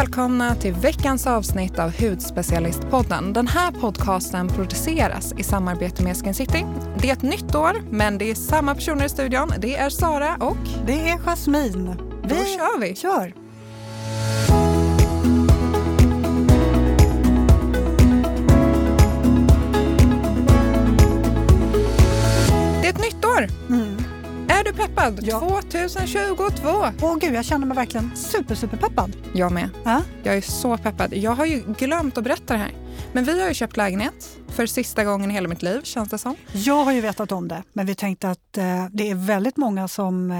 välkomna till veckans avsnitt av Hudspecialistpodden. Den här podcasten produceras i samarbete med Skin City. Det är ett nytt år, men det är samma personer i studion. Det är Sara och... Det är Jasmine. Då kör vi! Kör! Peppad? Ja. 2022! Åh gud, jag känner mig verkligen super, super peppad. Jag med. Ja? Jag är så peppad. Jag har ju glömt att berätta det här. Men vi har ju köpt lägenhet för sista gången i hela mitt liv, känns det som. Jag har ju vetat om det, men vi tänkte att eh, det är väldigt många som eh,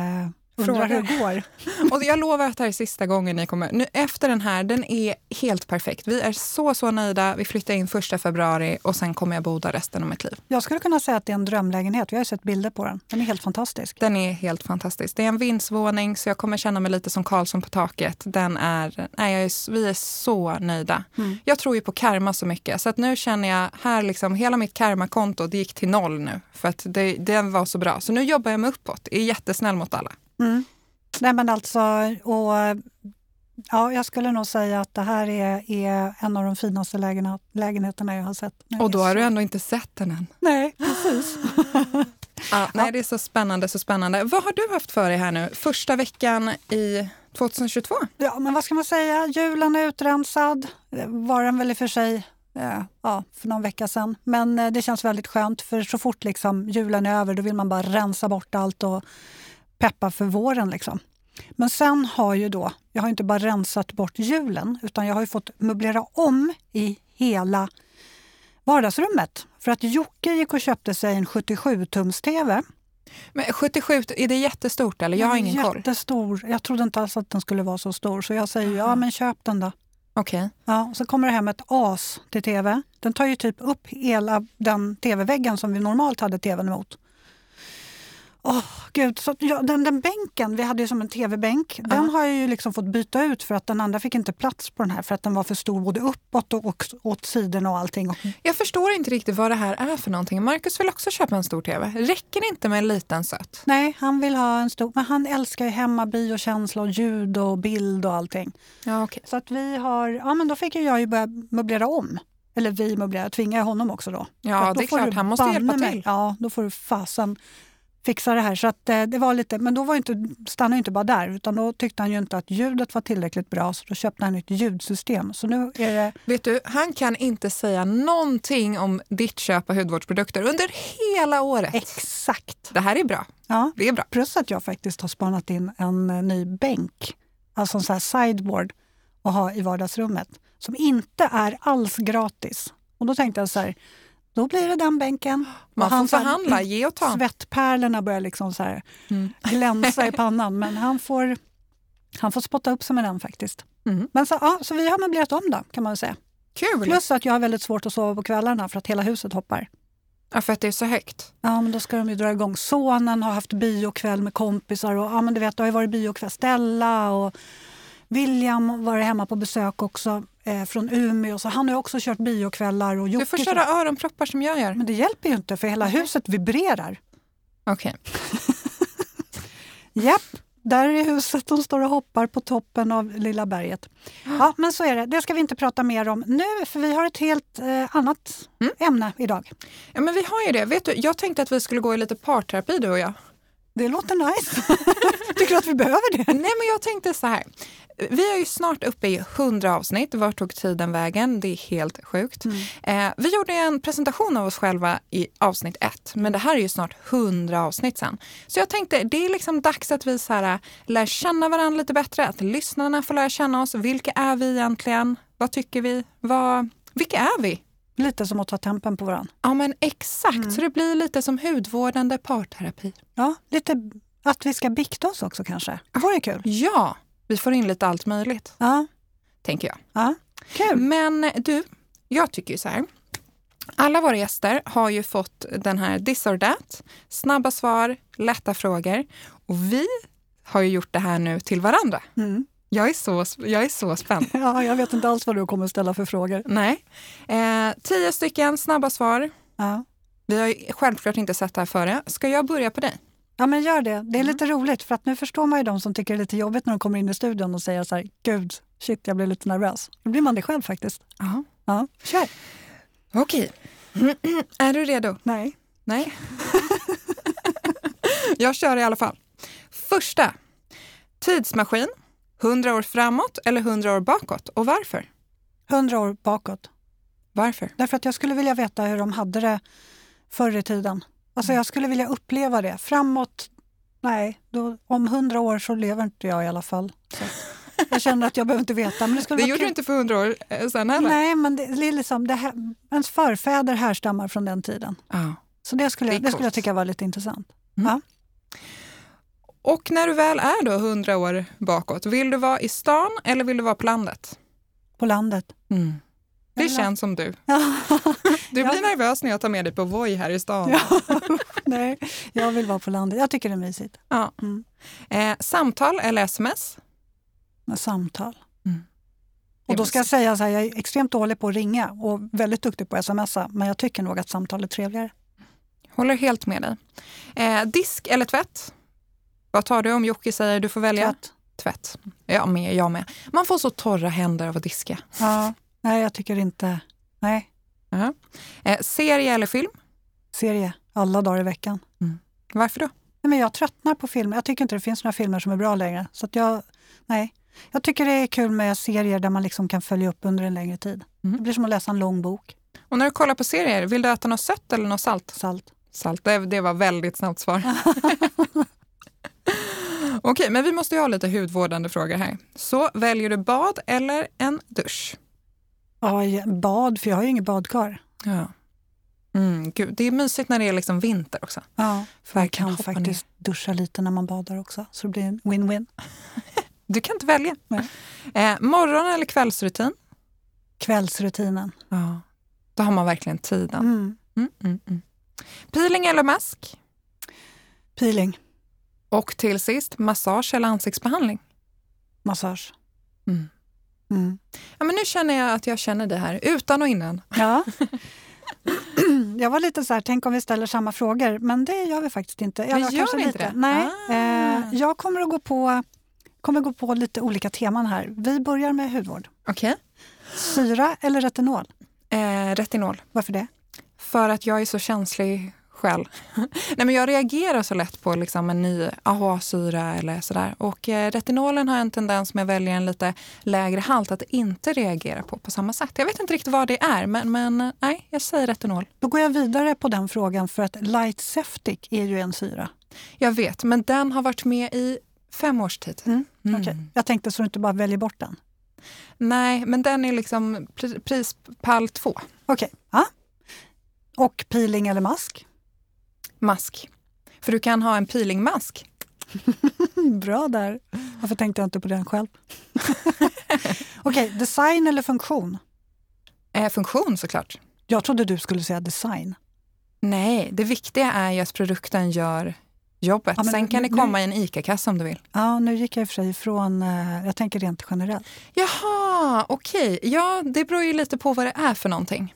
Frågar. hur det går. Och jag lovar att det här är sista gången ni kommer. Nu, efter den här, den är helt perfekt. Vi är så, så nöjda. Vi flyttar in första februari och sen kommer jag bo där resten av mitt liv. Jag skulle kunna säga att det är en drömlägenhet. Vi har ju sett bilder på den. Den är helt fantastisk. Den är helt fantastisk. Det är en vindsvåning så jag kommer känna mig lite som Karlsson på taket. Den är, nej, jag är, vi är så nöjda. Mm. Jag tror ju på karma så mycket så att nu känner jag här liksom hela mitt karmakonto det gick till noll nu för att det, den var så bra. Så nu jobbar jag mig uppåt. Är jättesnäll mot alla. Mm. Nej men alltså, och, ja, jag skulle nog säga att det här är, är en av de finaste lägenhet, lägenheterna jag har sett. Och då har du ändå inte sett den än. Nej, precis. Ja, nej, det är så spännande, så spännande. Vad har du haft för dig här nu? Första veckan i 2022? Ja, men vad ska man säga? Julen är utrensad. Var den väl i och för sig eh, ja, för någon vecka sedan. Men eh, det känns väldigt skönt för så fort liksom julen är över då vill man bara rensa bort allt och peppa för våren. Liksom. Men sen har ju då, jag har inte bara rensat bort julen utan jag har ju fått möblera om i hela vardagsrummet. För att Jocke gick och köpte sig en 77-tums-tv. Men 77, är det jättestort eller? Jag har ingen koll. Jättestor. Jag trodde inte alls att den skulle vara så stor så jag säger ja men köp den då. Okej. Ja, och så kommer det hem ett as till tv. Den tar ju typ upp hela den tv-väggen som vi normalt hade tvn mot. Åh, gud. Så, ja, den, den bänken, vi hade ju som en tv-bänk, den har jag ju liksom fått byta ut för att den andra fick inte plats på den här för att den var för stor både uppåt och, och åt sidorna och allting. Jag förstår inte riktigt vad det här är för någonting. Marcus vill också köpa en stor tv. Räcker det inte med en liten söt? nej, han vill ha en stor, men han älskar ju hemmabi och och ljud och bild och allting. Ja, okej. Så att vi har, ja men då fick jag ju börja möblera om. Eller vi möblerar, tvingar honom också då. Ja, då det är klart. Han måste hjälpa till. Ja, då får du fasen fixa det här. Så att, eh, det var lite, men då var inte, stannade inte bara där, utan då tyckte han ju inte att ljudet var tillräckligt bra, så då köpte han ett ljudsystem. Så nu är det, Vet du, han kan inte säga någonting om ditt köp av hudvårdsprodukter under hela året. exakt. Det här är bra. Ja. Det är bra. Plus att jag faktiskt har spanat in en eh, ny bänk, alltså en sån här sideboard, att ha i vardagsrummet, som inte är alls gratis. Och då tänkte jag så här, då blir det den bänken. Man får han förhandla, ge och ta. Svettpärlorna börjar liksom så här Mm. glänsa i pannan. Men han får, han får spotta upp sig med den faktiskt. Mm. Men så, ja, så vi har möblerat om då, kan man säga. Kul! Plus att jag har väldigt svårt att sova på kvällarna för att hela huset hoppar. Ja, för att det är så högt. Ja, men då ska de ju dra igång. Sonen har haft biokväll med kompisar och ja, men du vet, det har ju varit biokväll. Stella och William var hemma på besök också eh, från Umeå. Så han har också kört biokvällar. Och Du får kör- köra öronproppar som jag gör. Men det hjälper ju inte för hela huset vibrerar. Okej. Japp, där är huset. De står och hoppar på toppen av lilla berget. Ja, men så är det. Det ska vi inte prata mer om nu, för vi har ett helt eh, annat Mm. ämne idag. Ja, men vi har ju det. Vet du, jag tänkte att vi skulle gå i lite parterapi du och jag. Det låter nice. Tycker du att vi behöver det? Nej, men jag tänkte så här. Vi är ju snart uppe i 100 avsnitt. Vart tog tiden vägen? Det är helt sjukt. Eh, vi gjorde en presentation av oss själva i avsnitt ett, men det här är ju snart 100 avsnitt sen. Så jag tänkte, det är liksom dags att vi så här, lär känna varandra lite bättre, att lyssnarna får lära känna oss. Vilka är vi egentligen? Vad tycker vi? Vad, vilka är vi? Lite som att ta tempen på varandra. Ja, men exakt. Så det blir lite som hudvårdande parterapi. Ja, lite att vi ska bikta oss också kanske. Det vore kul. Ja, vi får in lite allt möjligt, Ja, tänker jag. ja. Kul. Men du, jag tycker ju så här. Alla våra gäster har ju fått den här this or that, snabba svar, lätta frågor. Och vi har ju gjort det här nu till varandra. Mm. Jag är så, jag är så spänd. Ja, jag vet inte alls vad du kommer ställa för frågor. Nej. Eh, tio stycken snabba svar. Ja. Vi har ju självklart inte sett det här före. Ska jag börja på dig? Ja, men gör det. Det är lite roligt för att nu förstår man ju de som tycker det är lite jobbigt när de kommer in i studion och säger så här, gud, shit, jag blir lite nervös. Då blir man det själv faktiskt. Ja. Ja, kör. Okej. är du redo? Nej. Nej. jag kör i alla fall. Första. Tidsmaskin. 100 år framåt eller 100 år bakåt och varför? Hundra år bakåt. Varför? Därför att jag skulle vilja veta hur de hade det förr i tiden. Alltså jag skulle vilja uppleva det. Framåt, nej, då, om hundra år så lever inte jag i alla fall. Så jag känner att jag behöver inte veta. Men det skulle Det gjorde kul. du inte för 100 år eh, sedan heller. Nej, men det, det är liksom, det här, ens förfäder härstammar från den tiden. Ja. Så det skulle, jag, det skulle jag tycka var lite intressant. Mm. Ja. Och när du väl är då 100 år bakåt, vill du vara i stan eller vill du vara på landet? På landet. Det känns som du. Du blir nervös när jag tar med dig på Voi här i stan. Ja. Nej, jag vill vara på landet. Jag tycker det är mysigt. Ja. Mm. Eh, samtal eller sms? Samtal. Mm. Och då ska jag säga så här, jag är extremt dålig på att ringa och väldigt duktig på att smsa, men jag tycker nog att samtal är trevligare. Håller helt med dig. Eh, disk eller tvätt? Vad tar du om Jocke säger du får välja? Tvätt. Tvätt. Ja, med, jag med. Man får så torra händer av att diska. Ja, nej, jag tycker inte... Nej, Eh, serie eller film? serie alla dagar i veckan. Varför då? Nej, men jag tröttnar på filmer. Jag tycker inte det finns några filmer som är bra längre. Så jag, nej. jag tycker det är kul med serier där man liksom kan följa upp under en längre tid. Mm. Det blir som att läsa en lång bok. Och när du kollar på serier, vill du äta något sött eller något salt? Salt. Salt, det, det var väldigt snabbt svar. Okej, men vi måste ju ha lite hudvårdande frågor här. Så väljer du bad eller en dusch? Ja, bad, för jag har ju inget badkar. Ja. Mm, gud, det är mysigt när det är liksom vinter också. Ja, för man Verkligen kan faktiskt duscha lite när man badar också. Så det blir en win-win. Du kan inte välja. Eh, morgon eller kvällsrutin? Kvällsrutinen. Ja. Då har man verkligen tiden. Mm. Mm, mm, mm. Peeling eller mask? Peeling, Och till sist, massage eller ansiktsbehandling? massage. Mm. Mm. Ja, men nu känner jag att jag känner det här, utan och innan. Ja. jag var lite så här, tänk om vi ställer samma frågor, men det gör vi faktiskt inte. Vi Eller gör kanske inte lite. det? Nej, Ah. eh, jag kommer att gå på, kommer gå på lite olika teman här. Vi börjar med hudvård. Okej. Syra eller retinol? Eh, retinol. Varför det? För att jag är så känslig själv. Nej, men jag reagerar så lätt på liksom en ny AHA-syra eller sådär. Och eh, retinolen har en tendens med att välja en lite lägre halt att inte reagera på på samma sätt. Jag vet inte riktigt vad det är, men, men eh, nej, jag säger retinol. Då går jag vidare på den frågan för att Light Septic är ju en syra. Jag vet, men den har varit med i fem års tid. Mm. Mm. Okej. Jag tänkte så du inte bara väljer bort den. Nej, men den är liksom pri- prispall två. Okej. Ja. Och peeling eller mask? Mask. För du kan ha en peelingmask. Bra där. Varför tänkte jag inte på den själv? Okej, design eller funktion? Eh, funktion såklart. Jag trodde du skulle säga design. Nej, det viktiga är ju att produkten gör jobbet. Ja, Sen kan nu- det komma i en ICA-kasse om du vill. Ja, nu gick jag i och för sig ifrån, eh, jag tänker rent generellt. Jaha, okej. Ja, det beror ju lite på vad det är för någonting.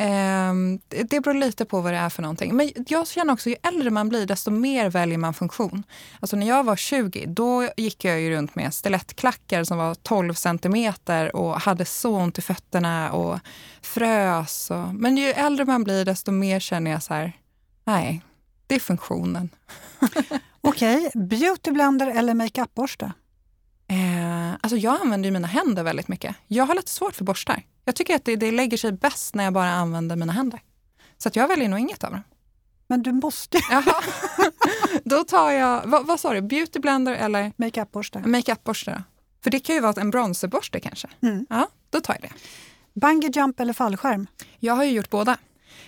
Ehm, det beror lite på vad det är för någonting. Men jag känner också, ju äldre man blir, desto mer väljer man funktion. Alltså när jag var 20, då gick jag ju runt med stilettklackar som var 12 centimeter och hade så ont i fötterna och frös. Och, men ju äldre man blir, desto mer känner jag så här, nej, det är funktionen. Okej, beautyblender eller makeup-borste? Eh, alltså jag använder mina händer väldigt mycket. Jag har lite svårt för borstar. Jag tycker att det, det lägger sig bäst när jag bara använder mina händer. Så att jag väljer nog inget av dem. Men du måste Jaha. då tar jag, vad, vad sa du, beauty blender eller makeup-borste. makeupborste? För det kan ju vara en bronzerborste kanske. Mm. Ja, då tar jag det. Bungee jump eller fallskärm? Jag har ju gjort båda.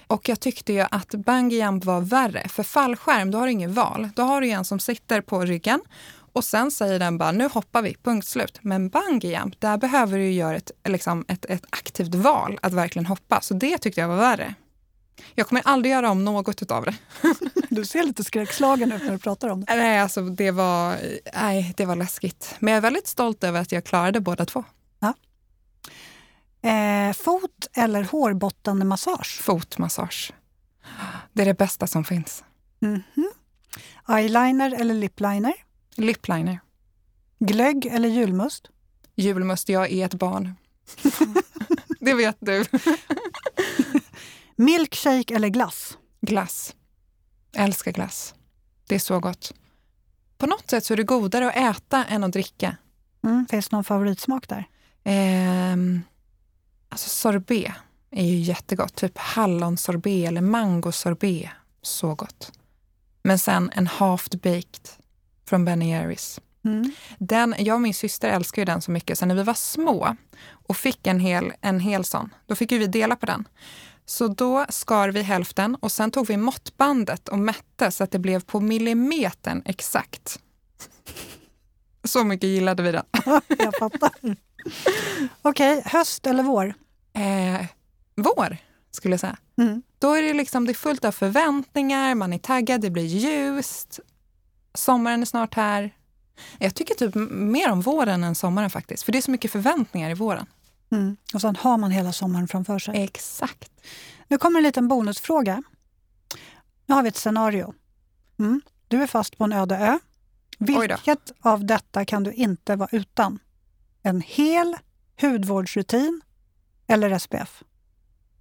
Och jag tyckte ju att bungee jump var värre. För fallskärm, då har du ingen val. Då har du en som sitter på ryggen och sen säger den bara nu hoppar vi, punkt slut. Men bungee jump, där behöver du göra ett, liksom ett, ett aktivt val att verkligen hoppa. Så det tyckte jag var värre. Jag kommer aldrig göra om något av det. Du ser lite skräckslagen ut när du pratar om det. Nej, alltså det var, nej, det var läskigt. Men jag är väldigt stolt över att jag klarade båda två. Eh, fot eller hårbottenmassage? Fotmassage. Det är det bästa som finns. Mhm. Eyeliner eller lipliner? Lipliner. Glögg eller julmust? Julmust, jag är ett barn. det vet du. Milkshake eller glass? Glass. Älskar glass. Det är så gott. På något sätt så är det godare att äta än att dricka. Mm, finns det någon favoritsmak där? Ehm, alltså sorbet är ju jättegott. Typ hallonsorbet eller mangosorbet. Så gott. Men sen en half baked från Ben Jerrys. Mm. Den, jag och min syster älskar ju den så mycket, så när vi var små och fick en hel, en hel sån, då fick ju vi dela på den. Så då skar vi hälften och sen tog vi måttbandet och mätte så att det blev på millimetern exakt. Så mycket gillade vi den. Jag fattar. Okej, höst eller vår? Eh, vår, skulle jag säga. Mm. Då är det, liksom, det är fullt av förväntningar, man är taggad, det blir ljust. Sommaren är snart här. Jag tycker typ mer om våren än sommaren faktiskt. För det är så mycket förväntningar i våren. Mm. Och sen har man hela sommaren framför sig. Exakt. Nu kommer en liten bonusfråga. Nu har vi ett scenario. Mm. Du är fast på en öde ö. Vilket av detta kan du inte vara utan? En hel hudvårdsrutin eller SPF?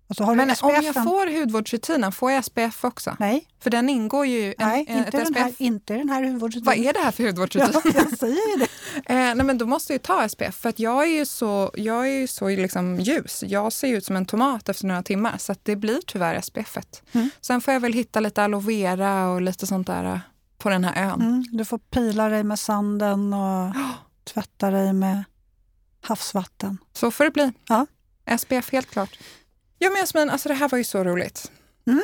Alltså Men om SPF jag får hudvårdsrutinen, får jag SPF också? Nej, För den ingår ju... En, nej inte, ett den här, SPF. inte den här hudvårdsrutinen. Vad är det här för hudvårdsrutin? Ja, jag säger ju det. Eh, nej men då måste jag ju ta SPF för att jag är ju så, jag är så liksom ljus. Jag ser ut som en tomat efter några timmar så det blir tyvärr SPF. -et. Mm. Sen får jag väl hitta lite aloe vera och lite sånt där eh, på den här ön. Mm, du får pila dig med sanden och tvätta dig med havsvatten. Så får det bli. Ja. SPF helt klart. Ja men Jasmin, alltså det här var ju så roligt. Mm.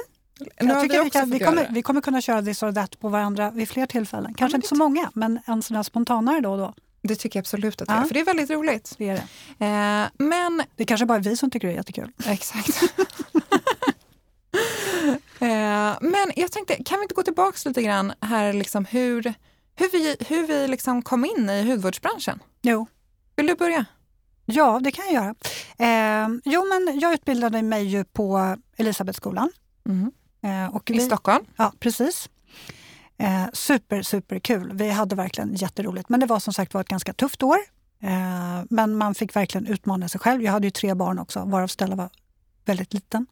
Jag tycker vi, kan, vi, kommer, det. vi kommer kunna köra this or that på varandra vid fler tillfällen. Kanske men inte så många, men en sån här spontanare då och då. Det tycker jag absolut att vi Ja. gör, för det är väldigt roligt. Det är det. Eh, men Det kanske bara är vi som tycker det är jättekul. Exakt. eh, men jag tänkte, kan vi inte gå tillbaka lite grann här, liksom hur, hur vi, hur vi liksom kom in i hudvårdsbranschen? Jo. Vill du börja? Ja, det kan jag göra. Eh, jo, men jag utbildade mig ju på Elisabethskolan. Eh, och I vi, Stockholm? Ja, precis. Eh, super, super kul. Vi hade verkligen jätteroligt. Men det var som sagt var ett ganska tufft år. Eh, men man fick verkligen utmana sig själv. Jag hade ju tre barn också, varav Stella var väldigt liten.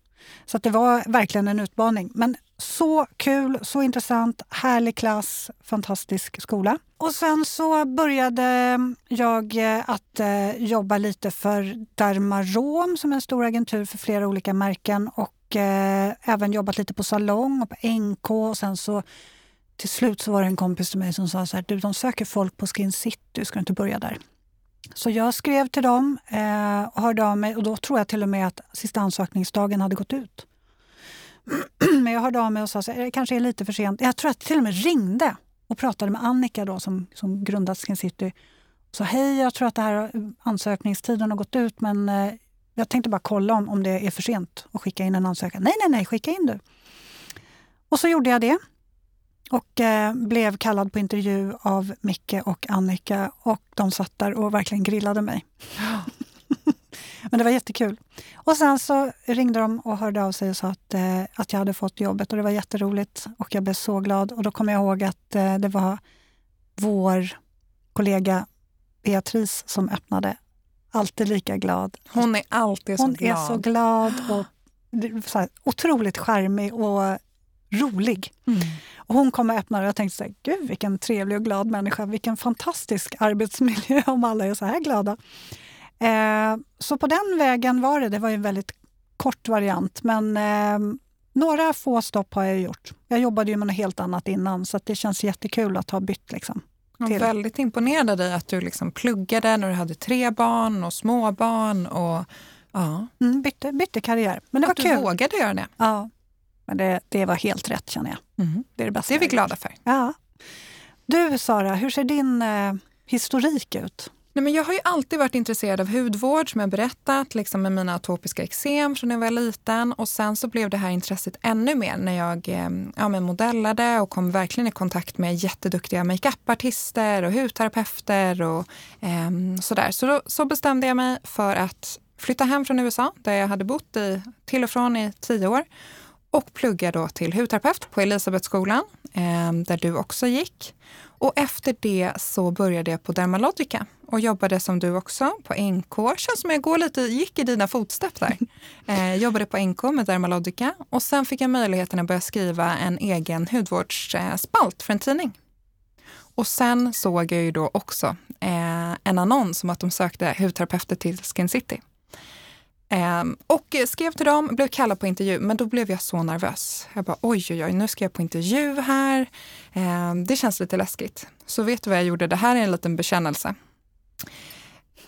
Så att det var verkligen en utmaning. Men så kul, så intressant, härlig klass, fantastisk skola. Och sen så började jag eh, att eh, jobba lite för Dermarom som är en stor agentur för flera olika märken och eh, även jobbat lite på Salong och på NK och sen så till slut så var det en kompis till mig som sa så här, du de söker folk på Skin City, ska du inte börja där? Så jag skrev till dem eh, och hörde av mig och då tror jag till och med att sista ansökningsdagen hade gått ut. Men jag hörde av mig och sa att det kanske är lite för sent. Jag tror att jag till och med ringde och pratade med Annika då, som, som grundat Skin City. Så sa hej, jag tror att det här ansökningstiden har gått ut men eh, jag tänkte bara kolla om, om det är för sent att skicka in en ansökan. Nej, nej, nej, skicka in du. Och så gjorde jag det och eh, blev kallad på intervju av Micke och Annika och de satt där och verkligen grillade mig. Men det var jättekul. Och sen så ringde de och hörde av sig och sa att, eh, att jag hade fått jobbet och det var jätteroligt och jag blev så glad. Och då kom jag ihåg att eh, det var vår kollega Beatrice som öppnade. Alltid lika glad. Hon är alltid så Hon glad. är så glad och så här, otroligt charmig och rolig. Mm. Och hon kom och öppnade och jag tänkte så här, gud vilken trevlig och glad människa. Vilken fantastisk arbetsmiljö om alla är så här glada. Eh, så på den vägen var det. Det var en väldigt kort variant men eh, några få stopp har jag gjort. Jag jobbade ju med något helt annat innan så det känns jättekul att ha bytt. Liksom. Jag är väldigt imponerad av dig att du liksom pluggade när du hade tre barn och småbarn. Och, ja, Mm, bytte, bytte karriär. Men det att var du kul. vågade göra det. Ja. Men det, det var helt rätt känner jag. Mm. Det är det bästa Det är vi glada för. Ja. Du Sara, hur ser din eh, historik ut? Nej, men jag har ju alltid varit intresserad av hudvård som jag berättat, liksom med mina atopiska eksem från när jag var liten. Och sen så blev det här intresset ännu mer när jag eh, ja, men modellade och kom verkligen i kontakt med jätteduktiga makeupartister och hudterapeuter och eh, sådär. Så då så bestämde jag mig för att flytta hem från USA där jag hade bott i, till och från i tio år och plugga då till hudterapeut på Elisabethskolan. eh, där du också gick. Och efter det så började jag på Dermalogica och jobbade som du också på NK. Känns som jag går lite, gick i dina fotstepp där. Eh, jobbade på NK med Dermalogica och sen fick jag möjligheten att börja skriva en egen hudvårdsspalt för en tidning. Och sen såg jag ju då också eh, en annons om att de sökte hudterapeuter till Skin City. Ehm, och skrev till dem, blev kallad på intervju, men då blev jag så nervös. Jag bara oj, oj, oj, nu ska jag på intervju här. Ehm, det känns lite läskigt. Så vet du vad jag gjorde? Det här är en liten bekännelse.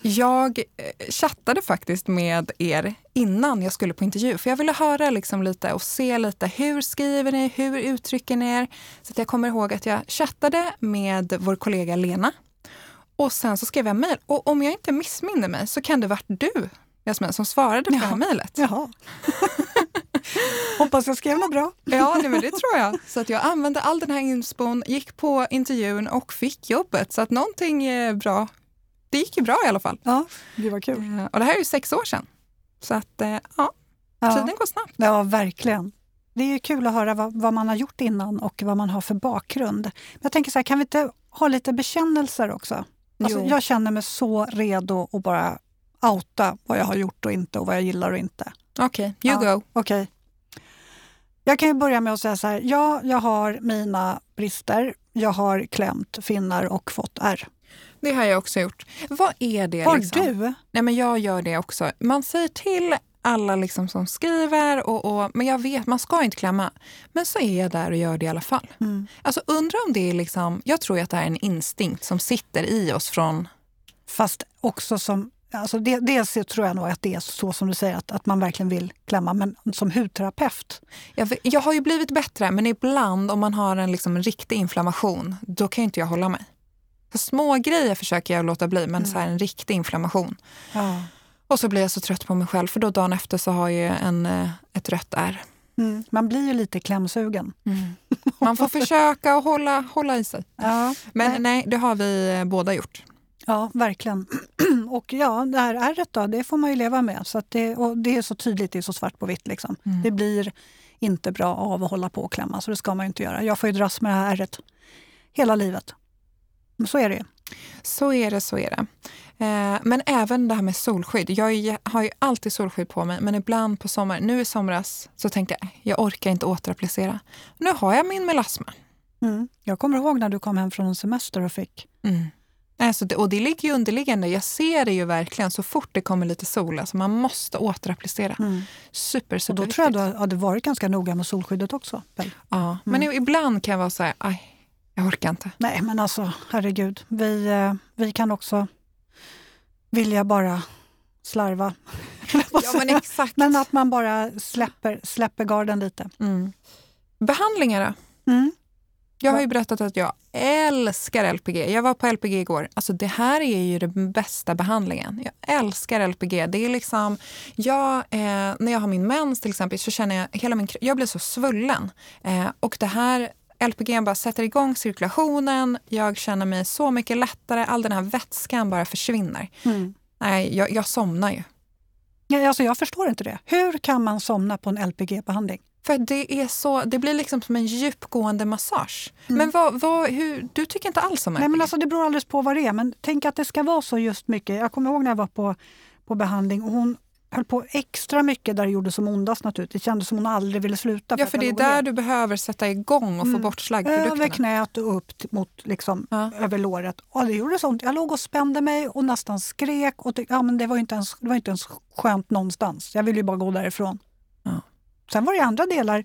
Jag eh, chattade faktiskt med er innan jag skulle på intervju, för jag ville höra liksom lite och se lite hur skriver ni, hur uttrycker ni er? Så att jag kommer ihåg att jag chattade med vår kollega Lena och sen så skrev jag mejl. Och om jag inte missminner mig så kan det varit du, Jasmin, som svarade på ja. det här mejlet. Jaha. Hoppas jag skrev något bra. ja, men det tror jag. Så att jag använde all den här inspon, gick på intervjun och fick jobbet. Så att någonting bra det gick ju bra i alla fall. Ja, det var kul. Eh, och det här är ju sex år sedan. Så att eh, ja, ja. tiden går snabbt. Ja, verkligen. Det är kul att höra vad, vad, man har gjort innan och vad man har för bakgrund. Men jag tänker så här, kan vi inte ha lite bekännelser också? Alltså, jag känner mig så redo att bara outa vad jag har gjort och inte och vad jag gillar och inte. Okej, okay, you ja, go. Okay. Jag kan ju börja med att säga så här, ja, jag har mina brister. Jag har klämt finnar och fått ärr. Det har jag också gjort. Vad är det? Har liksom? du? Nej, men jag gör det också. Man säger till alla liksom som skriver, och, och, men jag vet, man ska inte klämma. Men så är jag där och gör det i alla fall. Mm. Alltså undrar om det är liksom, jag tror att det är en instinkt som sitter i oss från... Fast också som, alltså det, dels tror jag nog att det är så som du säger, att, att man verkligen vill klämma. Men som hudterapeut? Jag, jag har ju blivit bättre, men ibland om man har en, liksom, en riktig inflammation, då kan inte jag hålla mig. Så små grejer försöker jag låta bli, men mm. så här en riktig inflammation. Ja. Och så blir jag så trött på mig själv, för då dagen efter så har jag en, eh, ett rött ärr. Mm. Man blir ju lite klämsugen. Mm. Man får försöka att hålla, hålla i sig. Ja, men nej. nej, det har vi eh, båda gjort. Ja, verkligen. Och ja, det här ärret då, det får man ju leva med. Så det, och det är så tydligt, det är så svart på vitt. Liksom. Mm. Det blir inte bra av att hålla på och klämma, så det ska man inte göra. Jag får ju dras med det här ärret hela livet. Så är det Så är det, så är det. Eh, men även det här med solskydd. Jag har ju alltid solskydd på mig, men ibland på sommaren, nu i somras, så tänkte jag jag orkar inte återapplicera. Nu har jag min melasma. Mm. Jag kommer ihåg när du kom hem från en semester och fick. Mm. Alltså det, och det ligger ju underliggande. Jag ser det ju verkligen så fort det kommer lite sol. Alltså man måste återapplicera. Mm. Super, super och Då tror jag du hade varit ganska noga med solskyddet också. Väl? Ja, men mm. ibland kan jag vara så här, aj, jag orkar inte. Nej, men alltså herregud. Vi, eh, vi kan också vilja bara slarva. ja, men, exakt. men att man bara släpper, släpper garden lite. Mm. Behandlingar då? Jag har ju berättat att jag älskar LPG. Jag var på LPG igår. Alltså det här är ju den bästa behandlingen. Jag älskar LPG. Det är liksom, jag, eh, när jag har min mens till exempel så känner jag hela min jag blir så svullen. Eh, och det här LPG bara sätter igång cirkulationen, jag känner mig så mycket lättare, all den här vätskan bara försvinner. Mm. Nej, jag, jag somnar ju. Alltså jag förstår inte det. Hur kan man somna på en LPG-behandling? För det, är så, det blir liksom som en djupgående massage. Mm. Men vad, vad, hur, du tycker inte alls om LPG? Nej, men alltså det beror alldeles på vad det är. Men tänk att det ska vara så just mycket. Jag kommer ihåg när jag var på, på behandling och hon höll på extra mycket där det gjorde som ondast naturligtvis. Det kändes som hon aldrig ville sluta. För ja, för det är där du behöver sätta igång och få mm. bort slaggprodukterna. Över knät och upp mot, liksom, ja. över låret. Och det gjorde sånt. Jag låg och spände mig och nästan skrek. Och ja, men det, var inte ens, det var inte ens skönt någonstans. Jag ville ju bara gå därifrån. Sen var det andra delar,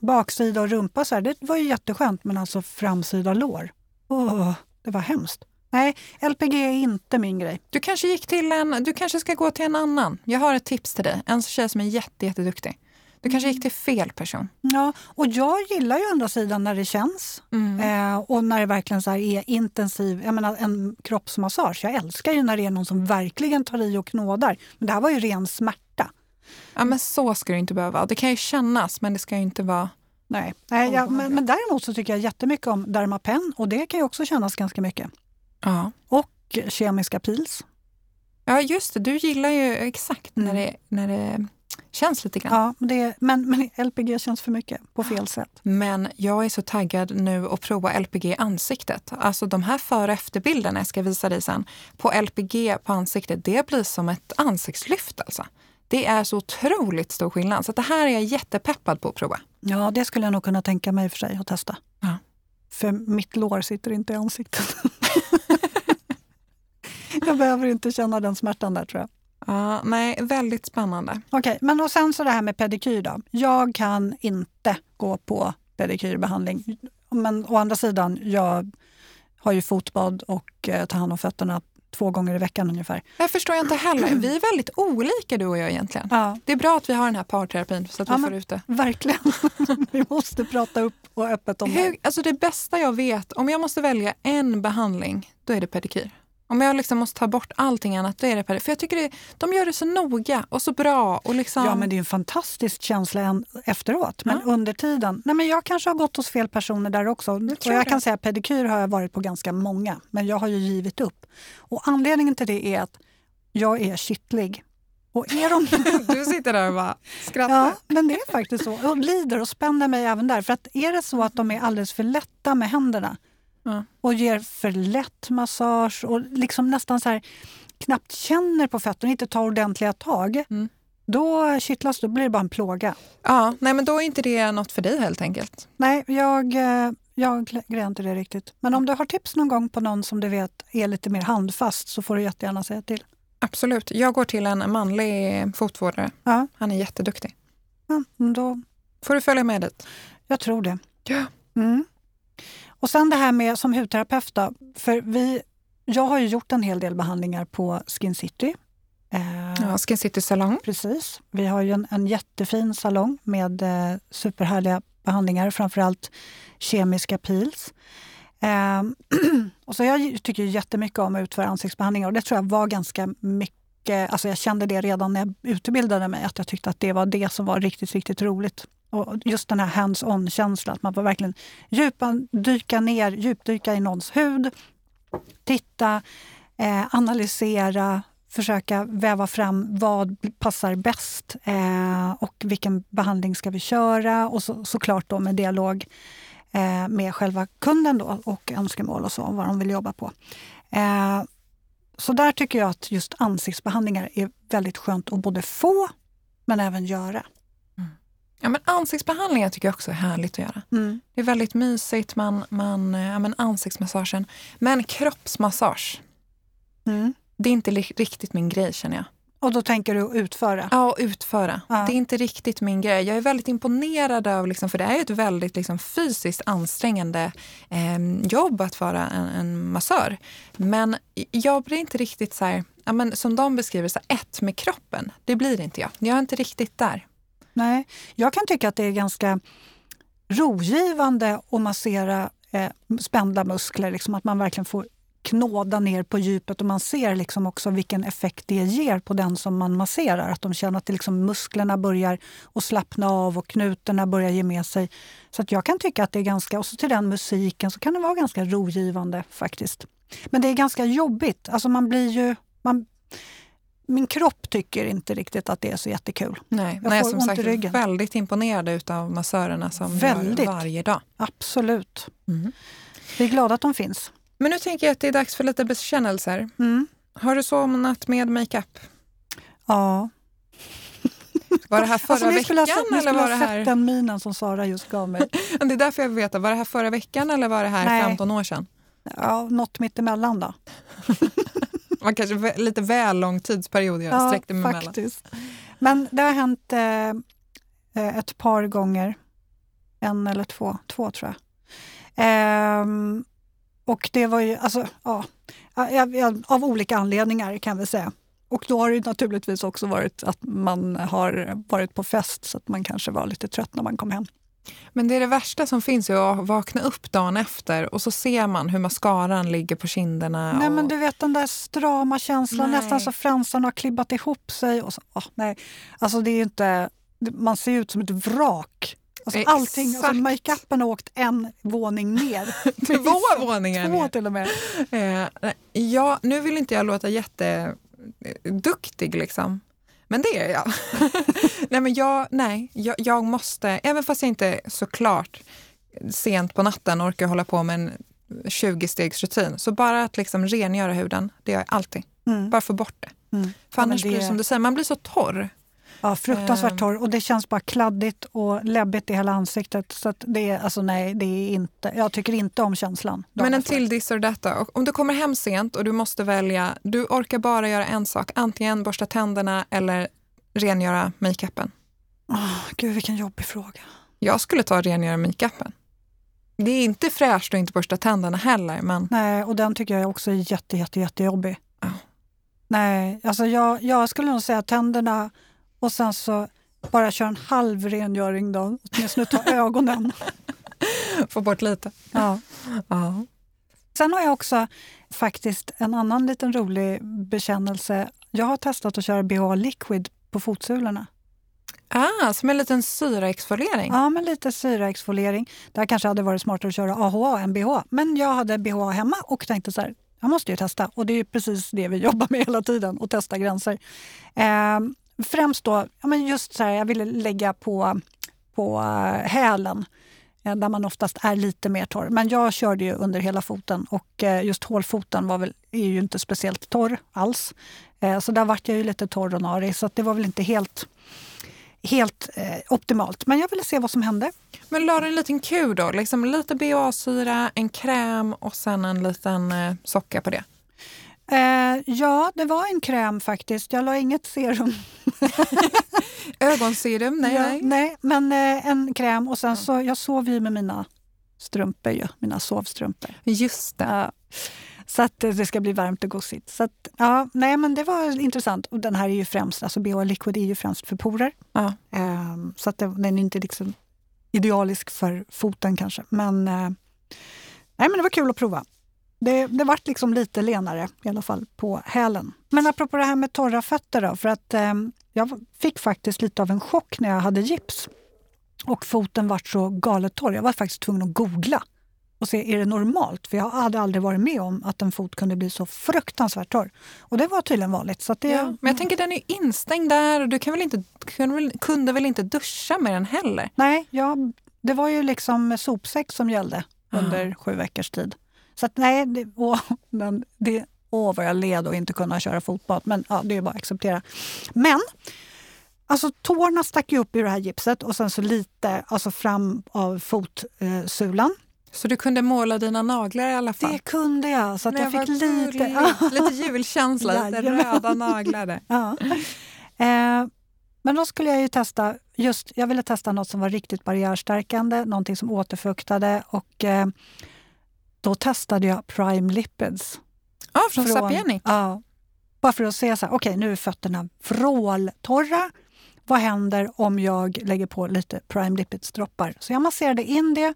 baksida och rumpa, så här, det var ju jätteskönt. Men alltså framsida lår, oh, det var hemskt. Nej, LPG är inte min grej. Du kanske, gick till en, du kanske ska gå till en annan. Jag har ett tips till dig. En tjej som är jätte, jätteduktig. Du kanske gick till fel person. Ja, och jag gillar ju andra sidan när det känns. Mm. Eh, och när det verkligen så är intensiv, jag menar en kroppsmassage. Jag älskar ju när det är någon som verkligen tar i och knådar. Men det här var ju ren smärta. Ja, men så ska det inte behöva. Det kan ju kännas, men det ska ju inte vara... Nej, Nej ja, men, men däremot så tycker jag jättemycket om Dermapen och det kan ju också kännas ganska mycket. Ja. Och kemiska pils. Ja, just det. Du gillar ju exakt mm. när, det, när det Känns lite grann. Ja, det, men, men LPG känns för mycket på fel sätt. Men jag är så taggad nu att prova LPG i ansiktet. Alltså de här före och efterbilderna jag ska visa dig sen på LPG på ansiktet, det blir som ett ansiktslyft alltså. Det är så otroligt stor skillnad. Så det här är jag jättepeppad på att prova. Ja, det skulle jag nog kunna tänka mig för sig att testa. Ja. För mitt lår sitter inte i ansiktet. jag behöver inte känna den smärtan där tror jag. Ja, nej, väldigt spännande. Okej, men och sen så det här med pedikyr då. Jag kan inte gå på pedikyrbehandling. Men å andra sidan, jag har ju fotbad och eh, tar hand om fötterna två gånger i veckan ungefär. Jag förstår jag inte heller. Vi är väldigt olika du och jag egentligen. Ja, Det är bra att vi har den här parterapin så att vi Ja, får men- ut det. verkligen. Vi måste prata upp och öppet om det. Hur, alltså det bästa jag vet, om jag måste välja en behandling, då är det pedikyr. Om jag liksom måste ta bort allting annat, då är det pedikyr. För jag tycker det, de gör det så noga och så bra. Och liksom, Ja, men det är en fantastisk känsla en, efteråt. Men under tiden... Nej, men jag kanske har gått hos fel personer där också. och tror jag det. kan säga pedikyr har jag varit på ganska många, men jag har ju givit upp. Och anledningen till det är att jag är kittlig. Och är de... Du sitter där och bara skrattar. Ja, men det är faktiskt så. Och lider och spänner mig även där. För att är det så att de är alldeles för lätta med händerna Ja. och ger för lätt massage och liksom nästan så här knappt känner på fötterna, inte tar ordentliga tag. Mm. Då kittlas då blir det bara en plåga. Ja, nej men då är inte det något för dig helt enkelt. Nej, jag, eh, jag grejar inte det riktigt. Men om du har tips någon gång på någon som du vet är lite mer handfast så får du jättegärna säga till. Absolut. Jag går till en manlig fotvårdare. Ja, Han är jätteduktig. ja då, Får du följa med dit? jag tror det. Ja. Mm. Och sen det här med som hudterapeut då, för vi, jag har ju gjort en hel del behandlingar på Skin City. Eh, Ja, Skin City Salong. Precis. Vi har ju en, en jättefin salong med eh, superhärliga behandlingar, framförallt kemiska peels. Eh, och så jag tycker jättemycket om att utföra ansiktsbehandlingar och det tror jag var ganska mycket, alltså jag kände det redan när jag utbildade mig, att jag tyckte att det var det som var riktigt, riktigt roligt. Och just den här hands-on-känslan, att man får verkligen djupa, dyka ner, djupdyka i någons hud, titta, eh, analysera, försöka väva fram vad passar bäst eh, och vilken behandling ska vi köra och så, såklart då med dialog eh, med själva kunden då och önskemål och så, vad de vill jobba på. Eh, så där tycker jag att just ansiktsbehandlingar är väldigt skönt att både få men även göra. Ja, men ansiktsbehandlingar tycker jag också är härligt att göra. Det är väldigt mysigt, man, man, ja, men ansiktsmassagen. Men kroppsmassage, Mm. det är inte riktigt min grej känner jag. Och då tänker du utföra? Ja, utföra. Ja. Det är inte riktigt min grej. Jag är väldigt imponerad av, liksom, för det är ju ett väldigt liksom, fysiskt ansträngande eh, jobb att vara en, en massör. Men jag blir inte riktigt så här, ja, men, som de beskriver, så här, ett med kroppen. Det blir inte jag. Jag är inte riktigt där. Nej, jag kan tycka att det är ganska rogivande att massera eh, spända muskler, liksom att man verkligen får knåda ner på djupet och man ser liksom också vilken effekt det ger på den som man masserar. Att de känner att liksom musklerna börjar att slappna av och knutarna börjar ge med sig. Så att jag kan tycka att det är ganska, och så till den musiken så kan det vara ganska rogivande faktiskt. Men det är ganska jobbigt. Alltså man blir ju... Man, min kropp tycker inte riktigt att det är så jättekul. Nej, Jag Nej får som ont i sagt ryggen. väldigt imponerad av massörerna som Väldigt. gör varje dag. Absolut. Mm. Vi är glada att de finns. Men nu tänker jag att det är dags för lite bekännelser. Mm. Har du somnat med makeup? Ja. Var det här förra Alltså, ha, veckan sett, ni eller skulle var ha det sett här? den minen som Sara just gav mig. Det är därför jag vill veta. Var det här förra veckan eller var det här Nej. 15 år sedan? Ja, något mittemellan då. Man kanske lite väl lång tidsperiod jag sträckte mig faktiskt. Men det har hänt eh, eh, ett par gånger. En eller två. Två tror jag. Ehm, och det var ju, alltså, ja, av olika anledningar kan vi säga. Och då har det naturligtvis också varit att man har varit på fest så att man kanske var lite trött när man kom hem. Men det är det värsta som finns ju att vakna upp dagen efter och så ser man hur mascaran ligger på kinderna. Nej och... men du vet den där strama känslan, Nej. nästan så fransarna har klibbat ihop sig. Och så, åh, nej. Alltså det är ju inte, man ser ut som ett vrak. Alltså Exakt. allting, alltså makeupen har åkt en våning ner. Två våningar Två till och med. Eh, ja, nu vill inte jag låta jätteduktig liksom. Men det är jag. nej, men jag, nej jag, jag, måste, även fast jag inte såklart sent på natten orkar hålla på med en 20-stegsrutin, så bara att liksom rengöra huden, det gör jag alltid. Mm. Bara få bort det. Mm. För annars ja, det... blir det som du säger, man blir så torr. Ja, fruktansvärt ehm. torr och det känns bara kladdigt och läbbigt i hela ansiktet. Så det är, alltså nej, det är inte, jag tycker inte om känslan. Men en till dissar detta. Om du kommer hem sent och du måste välja, du orkar bara göra en sak, antingen borsta tänderna eller rengöra makeupen. Oh, Gud vilken jobbig fråga. Jag skulle ta rengöra makeupen. Det är inte fräscht att inte borsta tänderna heller. Men... Nej, och den tycker jag också är jätte, jätte, jättejobbig. Oh. Nej, alltså jag, jag skulle nog säga tänderna och sen så bara köra en halv rengöring då, åtminstone ta ögonen. Få bort lite. Ja. ja. Sen har jag också faktiskt en annan liten rolig bekännelse. Jag har testat att köra BH Liquid på fotsulorna. Ah, som en liten syraexfoliering? Ja, men lite syraexfoliering. Det här kanske hade varit smartare att köra AHA än BH. Men jag hade BH hemma och tänkte så här, jag måste ju testa. Och det är precis det vi jobbar med hela tiden, att testa gränser. Eh, främst då, ja, men just så här, jag ville lägga på, på eh, hälen eh, där man oftast är lite mer torr. Men jag körde ju under hela foten och eh, just hålfoten var väl, är ju inte speciellt torr alls. Så där vart jag ju lite torr och narig så det var väl inte helt, helt optimalt. Men jag ville se vad som hände. Men la du en liten kur då? Liksom lite BHA-syra, en kräm och sen en liten socka på det? Eh, ja, det var en kräm faktiskt. Jag la inget serum. Ögonserum? Nej, ja, nej. men eh, en kräm. Och sen så, jag sov ju med mina strumpor, ju, mina sovstrumpor. Just det. Ja. Så att det ska bli varmt och gosigt. Så att, ja, nej, men det var intressant. Och den här är ju främst, alltså BH Liquid är ju främst för porer. Ja. Eh, så att det, den är inte liksom idealisk för foten kanske. Men, eh, nej, men det var kul att prova. Det, det vart liksom lite lenare i alla fall på hälen. Men apropå det här med torra fötter då, för att eh, jag fick faktiskt lite av en chock när jag hade gips och foten vart så galet torr. Jag var faktiskt tvungen att googla och se, är det normalt? För jag hade aldrig varit med om att en fot kunde bli så fruktansvärt torr. Och det var tydligen vanligt. Så det, ja, men jag tänker den är instängd där och du kan väl inte, kunde, väl, kunde väl inte duscha med den heller? Nej, ja, det var ju liksom sopsäck som gällde under mm. sju veckors tid. Så att, nej, det, åh, men det, åh vad jag led att inte kunna köra fotbad. Men ja, det är bara att acceptera. Men Alltså tårna stack ju upp i det här gipset och sen så lite alltså fram av fotsulan. Så du kunde måla dina naglar i alla fall? Det kunde jag. Så att Nej, jag fick lite... lite julkänsla, lite röda naglar. ja. eh, men då skulle jag ju testa, just, jag ville testa något som var riktigt barriärstärkande, någonting som återfuktade och eh, då testade jag Prime Lipids. Ja, från, från Sapienic? Ja. Bara för att se så här, okej okay, nu är fötterna vråltorra. Vad händer om jag lägger på lite Prime Lipids-droppar? Så jag masserade in det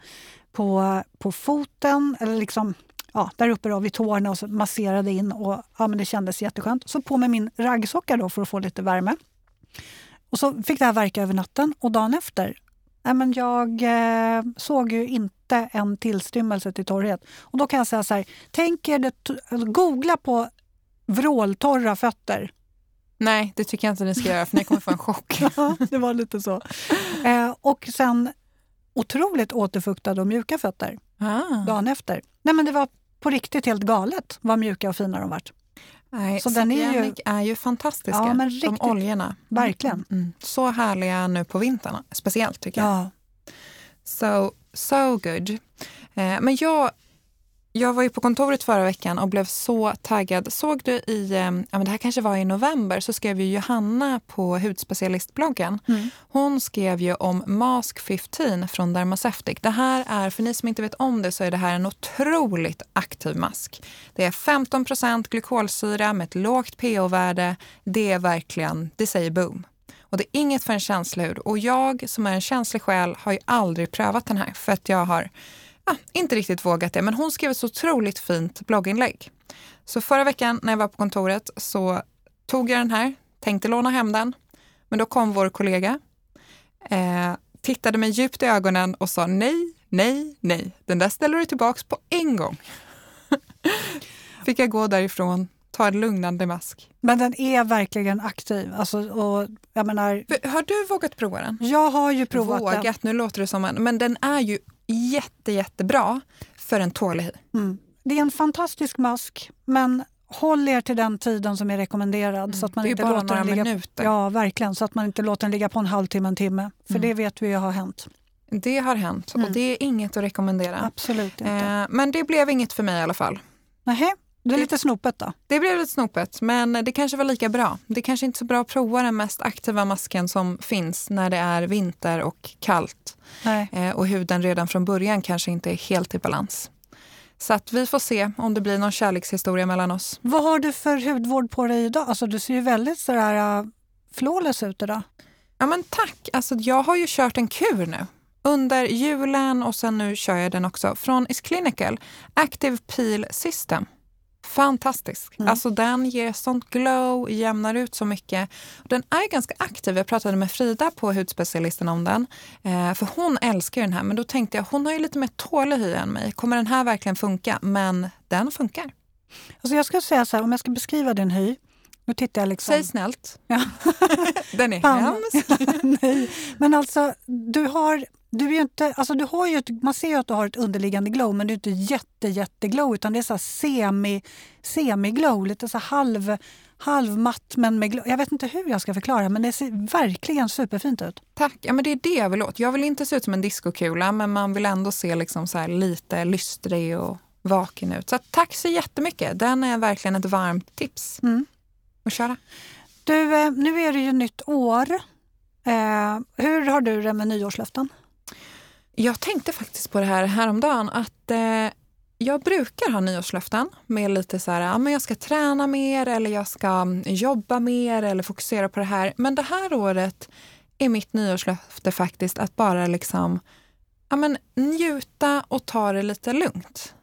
på, på foten, eller liksom ja, där uppe då, vid tårna och så masserade in. och ja, men Det kändes jätteskönt. Så på med min raggsocka då för att få lite värme. Och så fick det här verka över natten och dagen efter Nej, men jag eh, såg ju inte en tillstymmelse till torrhet. Och då kan jag säga så här, tänk er det, googla på vråltorra fötter. Nej, det tycker jag inte ni ska göra för ni kommer få en chock. ja, det var lite så. Eh, och sen otroligt återfuktade och mjuka fötter ah. dagen efter. Nej, men det var på riktigt helt galet vad mjuka och fina de vart. Nej, så den är ju, är ju fantastiska, ja, men riktigt, de oljorna. Verkligen. Mm, mm. Så härliga nu på vintern, speciellt tycker jag. Ja. So, so good. Eh, men jag jag var ju på kontoret förra veckan och blev så taggad. Såg du i, eh, ja men det här kanske var i november, så skrev ju Johanna på hudspecialistbloggen. Mm. Hon skrev ju om Mask 15 från Dermaceutic. Det här är, för ni som inte vet om det, så är det här en otroligt aktiv mask. Det är 15% glykolsyra med ett lågt pH-värde. Det är verkligen, det säger boom. Och det är inget för en känslig hud. Och jag som är en känslig själ har ju aldrig prövat den här för att jag har ja, inte riktigt vågat det, men hon skrev ett så otroligt fint blogginlägg. Så förra veckan när jag var på kontoret så tog jag den här, tänkte låna hem den, men då kom vår kollega, eh, tittade mig djupt i ögonen och sa nej, nej, nej, den där ställer du tillbaks på en gång. Fick jag gå därifrån ta en lugnande mask. Men den är verkligen aktiv. Alltså, och jag menar, Har du vågat prova den? jag har ju provat Vågat, den. nu låter det som en... Men den är ju jätte, jättebra för en tålig hy. Mm. Det är en fantastisk mask, men håll er till den tiden som är rekommenderad. Så att man Mm. det är inte bara låter några ligga, minuter. Ja, verkligen. Så att man inte låter den ligga på en halvtimme, en timme. För Mm. det vet vi ju har hänt. Det har hänt Mm. och det är inget att rekommendera. Absolut inte. Eh, men det blev inget för mig i alla fall. Nähä, det är lite snopet då. Det blev lite snopet, men det kanske var lika bra. Det kanske inte är så bra att prova den mest aktiva masken som finns när det är vinter och kallt eh, och huden redan från början kanske inte är helt i balans. Så att vi får se om det blir någon kärlekshistoria mellan oss. Vad har du för hudvård på dig idag? Alltså, du ser ju väldigt sådär uh, flawless ut idag. Ja men tack! Alltså, jag har ju kört en kur nu. Under julen och sen nu kör jag den också från Is Clinical. Active Peel System. Fantastisk. Mm. Alltså den ger sånt glow, jämnar ut så mycket. Den är ganska aktiv. Jag pratade med Frida på hudspecialisten om den. Eh, för hon älskar den här. Men då tänkte jag, hon har ju lite mer tålig hy än mig. Kommer den här verkligen funka? Men den funkar. Alltså, jag ska säga så här, om jag ska beskriva din hy. Nu tittar jag liksom... Säg snällt. Ja. den är hemsk. Nej, men alltså du har, du är inte, alltså du har ju ett, man ser ju att du har ett underliggande glow men det är inte jätte, jätteglow utan det är så här semi, semi-glow, lite så halv, halvmatt men med glow. Jag vet inte hur jag ska förklara men det ser verkligen superfint ut. Tack. Ja, men det är det jag vill åt. Jag vill inte se ut som en diskokula men man vill ändå se liksom så lite lystrig och vaken ut. Så tack så jättemycket. Den är verkligen ett varmt tips Mm att köra. Du, eh, nu är det ju nytt år. Eh, hur har du det med nyårslöften? Jag tänkte faktiskt på det här häromdagen att eh, jag brukar ha nyårslöften med lite så här, ja, men jag ska träna mer eller jag ska mm, jobba mer eller fokusera på det här. Men det här året är mitt nyårslöfte faktiskt att bara liksom ja, men njuta och ta det lite lugnt.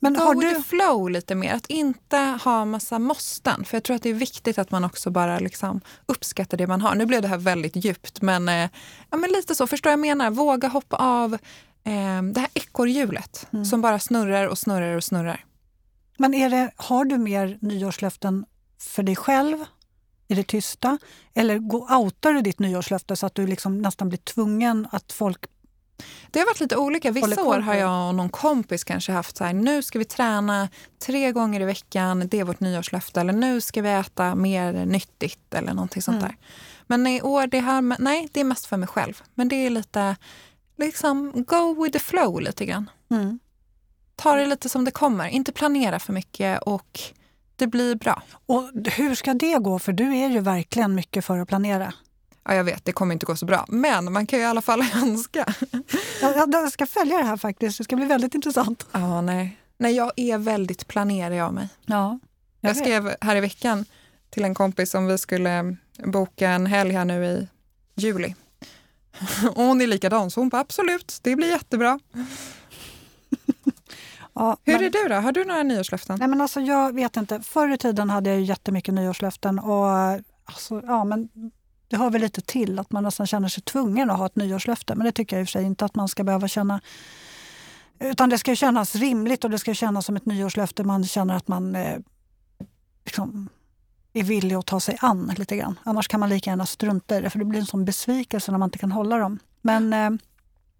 Men Go har with du, the flow lite mer. Att inte ha massa måsten. För jag tror att det är viktigt att man också bara liksom uppskattar det man har. Nu blev det här väldigt djupt men, eh, ja, men lite så. Förstår jag menar? Våga hoppa av eh, det här ekorrhjulet Mm. som bara snurrar och snurrar och snurrar. men är det, har du mer nyårslöften för dig själv i det tysta? Eller outar du ditt nyårslöfte så att du liksom nästan blir tvungen att folk... Det har varit lite olika. Vissa år har jag och någon kompis kanske haft så här, nu ska vi träna tre gånger i veckan, det är vårt nyårslöfte. Eller nu ska vi äta mer nyttigt eller någonting sånt Mm. där. Men i år, det här, nej, det är mest för mig själv. Men det är lite, liksom go with the flow lite grann. Mm. Ta det lite som det kommer, inte planera för mycket och det blir bra. Och hur ska det gå? För du är ju verkligen mycket för att planera. Ja, jag vet, det kommer inte gå så bra, men man kan ju i alla fall önska. Jag, jag- jag ska följa det här faktiskt. Det ska bli väldigt intressant. Ja, nej. Nej, jag är väldigt planerig av mig. Ja, Jag vet. skrev här i veckan till en kompis om vi skulle boka en helg här nu i juli. Och hon är likadan, så hon bara absolut, det blir jättebra. Ja, Hur men- är du då? Har du några nyårslöften? Nej, men alltså, jag vet inte. Förr i tiden hade jag jättemycket nyårslöften. Och, alltså, ja, men det hör väl lite till att man nästan känner sig tvungen att ha ett nyårslöfte. Men det tycker jag i och för sig inte att man ska behöva känna. Utan det ska ju kännas rimligt och det ska kännas som ett nyårslöfte man känner att man eh, liksom är villig att ta sig an lite grann. Annars kan man lika gärna strunta i det för det blir en sån besvikelse när man inte kan hålla dem. Men eh,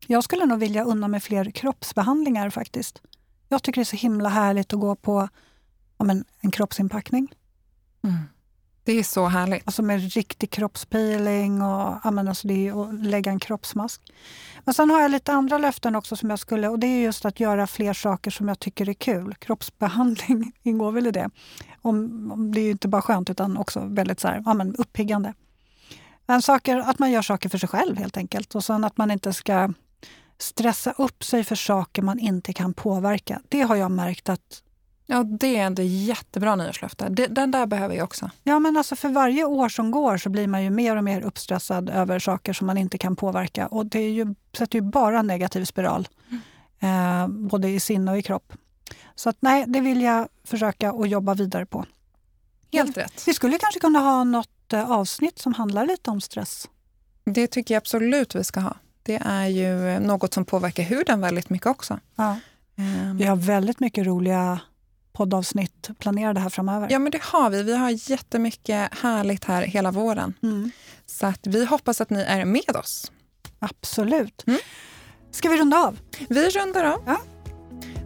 jag skulle nog vilja unna mig fler kroppsbehandlingar faktiskt. Jag tycker det är så himla härligt att gå på ja, men, en kroppsinpackning. Mm. Det är så härligt. Alltså med riktig kroppspeeling och, ja, men alltså det är, och lägga en kroppsmask. Men sen har jag lite andra löften också som jag skulle och det är just att göra fler saker som jag tycker är kul. Kroppsbehandling ingår väl i det. Om, om det är ju inte bara skönt utan också väldigt så här, ja, men uppiggande. Men saker, att man gör saker för sig själv helt enkelt och sen att man inte ska stressa upp sig för saker man inte kan påverka. Det har jag märkt att Ja, det är ett jättebra nyårslöfte. Den där behöver jag också. Ja, men alltså för varje år som går så blir man ju mer och mer uppstressad över saker som man inte kan påverka. Och det är ju, sätter ju bara en negativ spiral, eh, både i sinne och i kropp. Så att, nej, det vill jag försöka att jobba vidare på. Helt rätt. Vi skulle kanske kunna ha något eh, avsnitt som handlar lite om stress. Det tycker jag absolut vi ska ha. Det är ju något som påverkar huden väldigt mycket också. Ja. Ehm, Vi har väldigt mycket roliga poddavsnitt planerade här framöver. Ja, men det har vi. Vi har jättemycket härligt här hela våren. Mm. Så att vi hoppas att ni är med oss. Absolut. Mm. Ska vi runda av? Vi rundar av. Ja.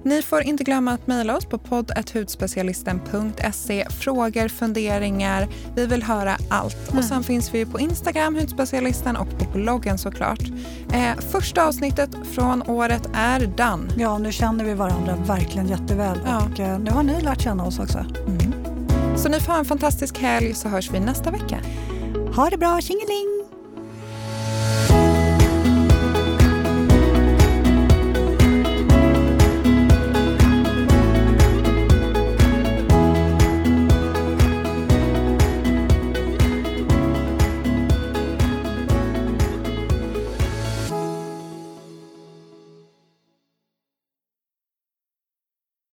Ni får inte glömma att mejla oss på podd.hudspecialisten.se. Frågor, funderingar. Vi vill höra allt. Mm. Och Sen finns vi på Instagram, Hudspecialisten, och på bloggen såklart. Eh, första avsnittet från året är done. Ja, nu känner vi varandra verkligen jätteväl Ja. och eh, nu har ni lärt känna oss också. Så ni får ha en fantastisk helg så hörs vi nästa vecka. Ha det bra, tjingeling!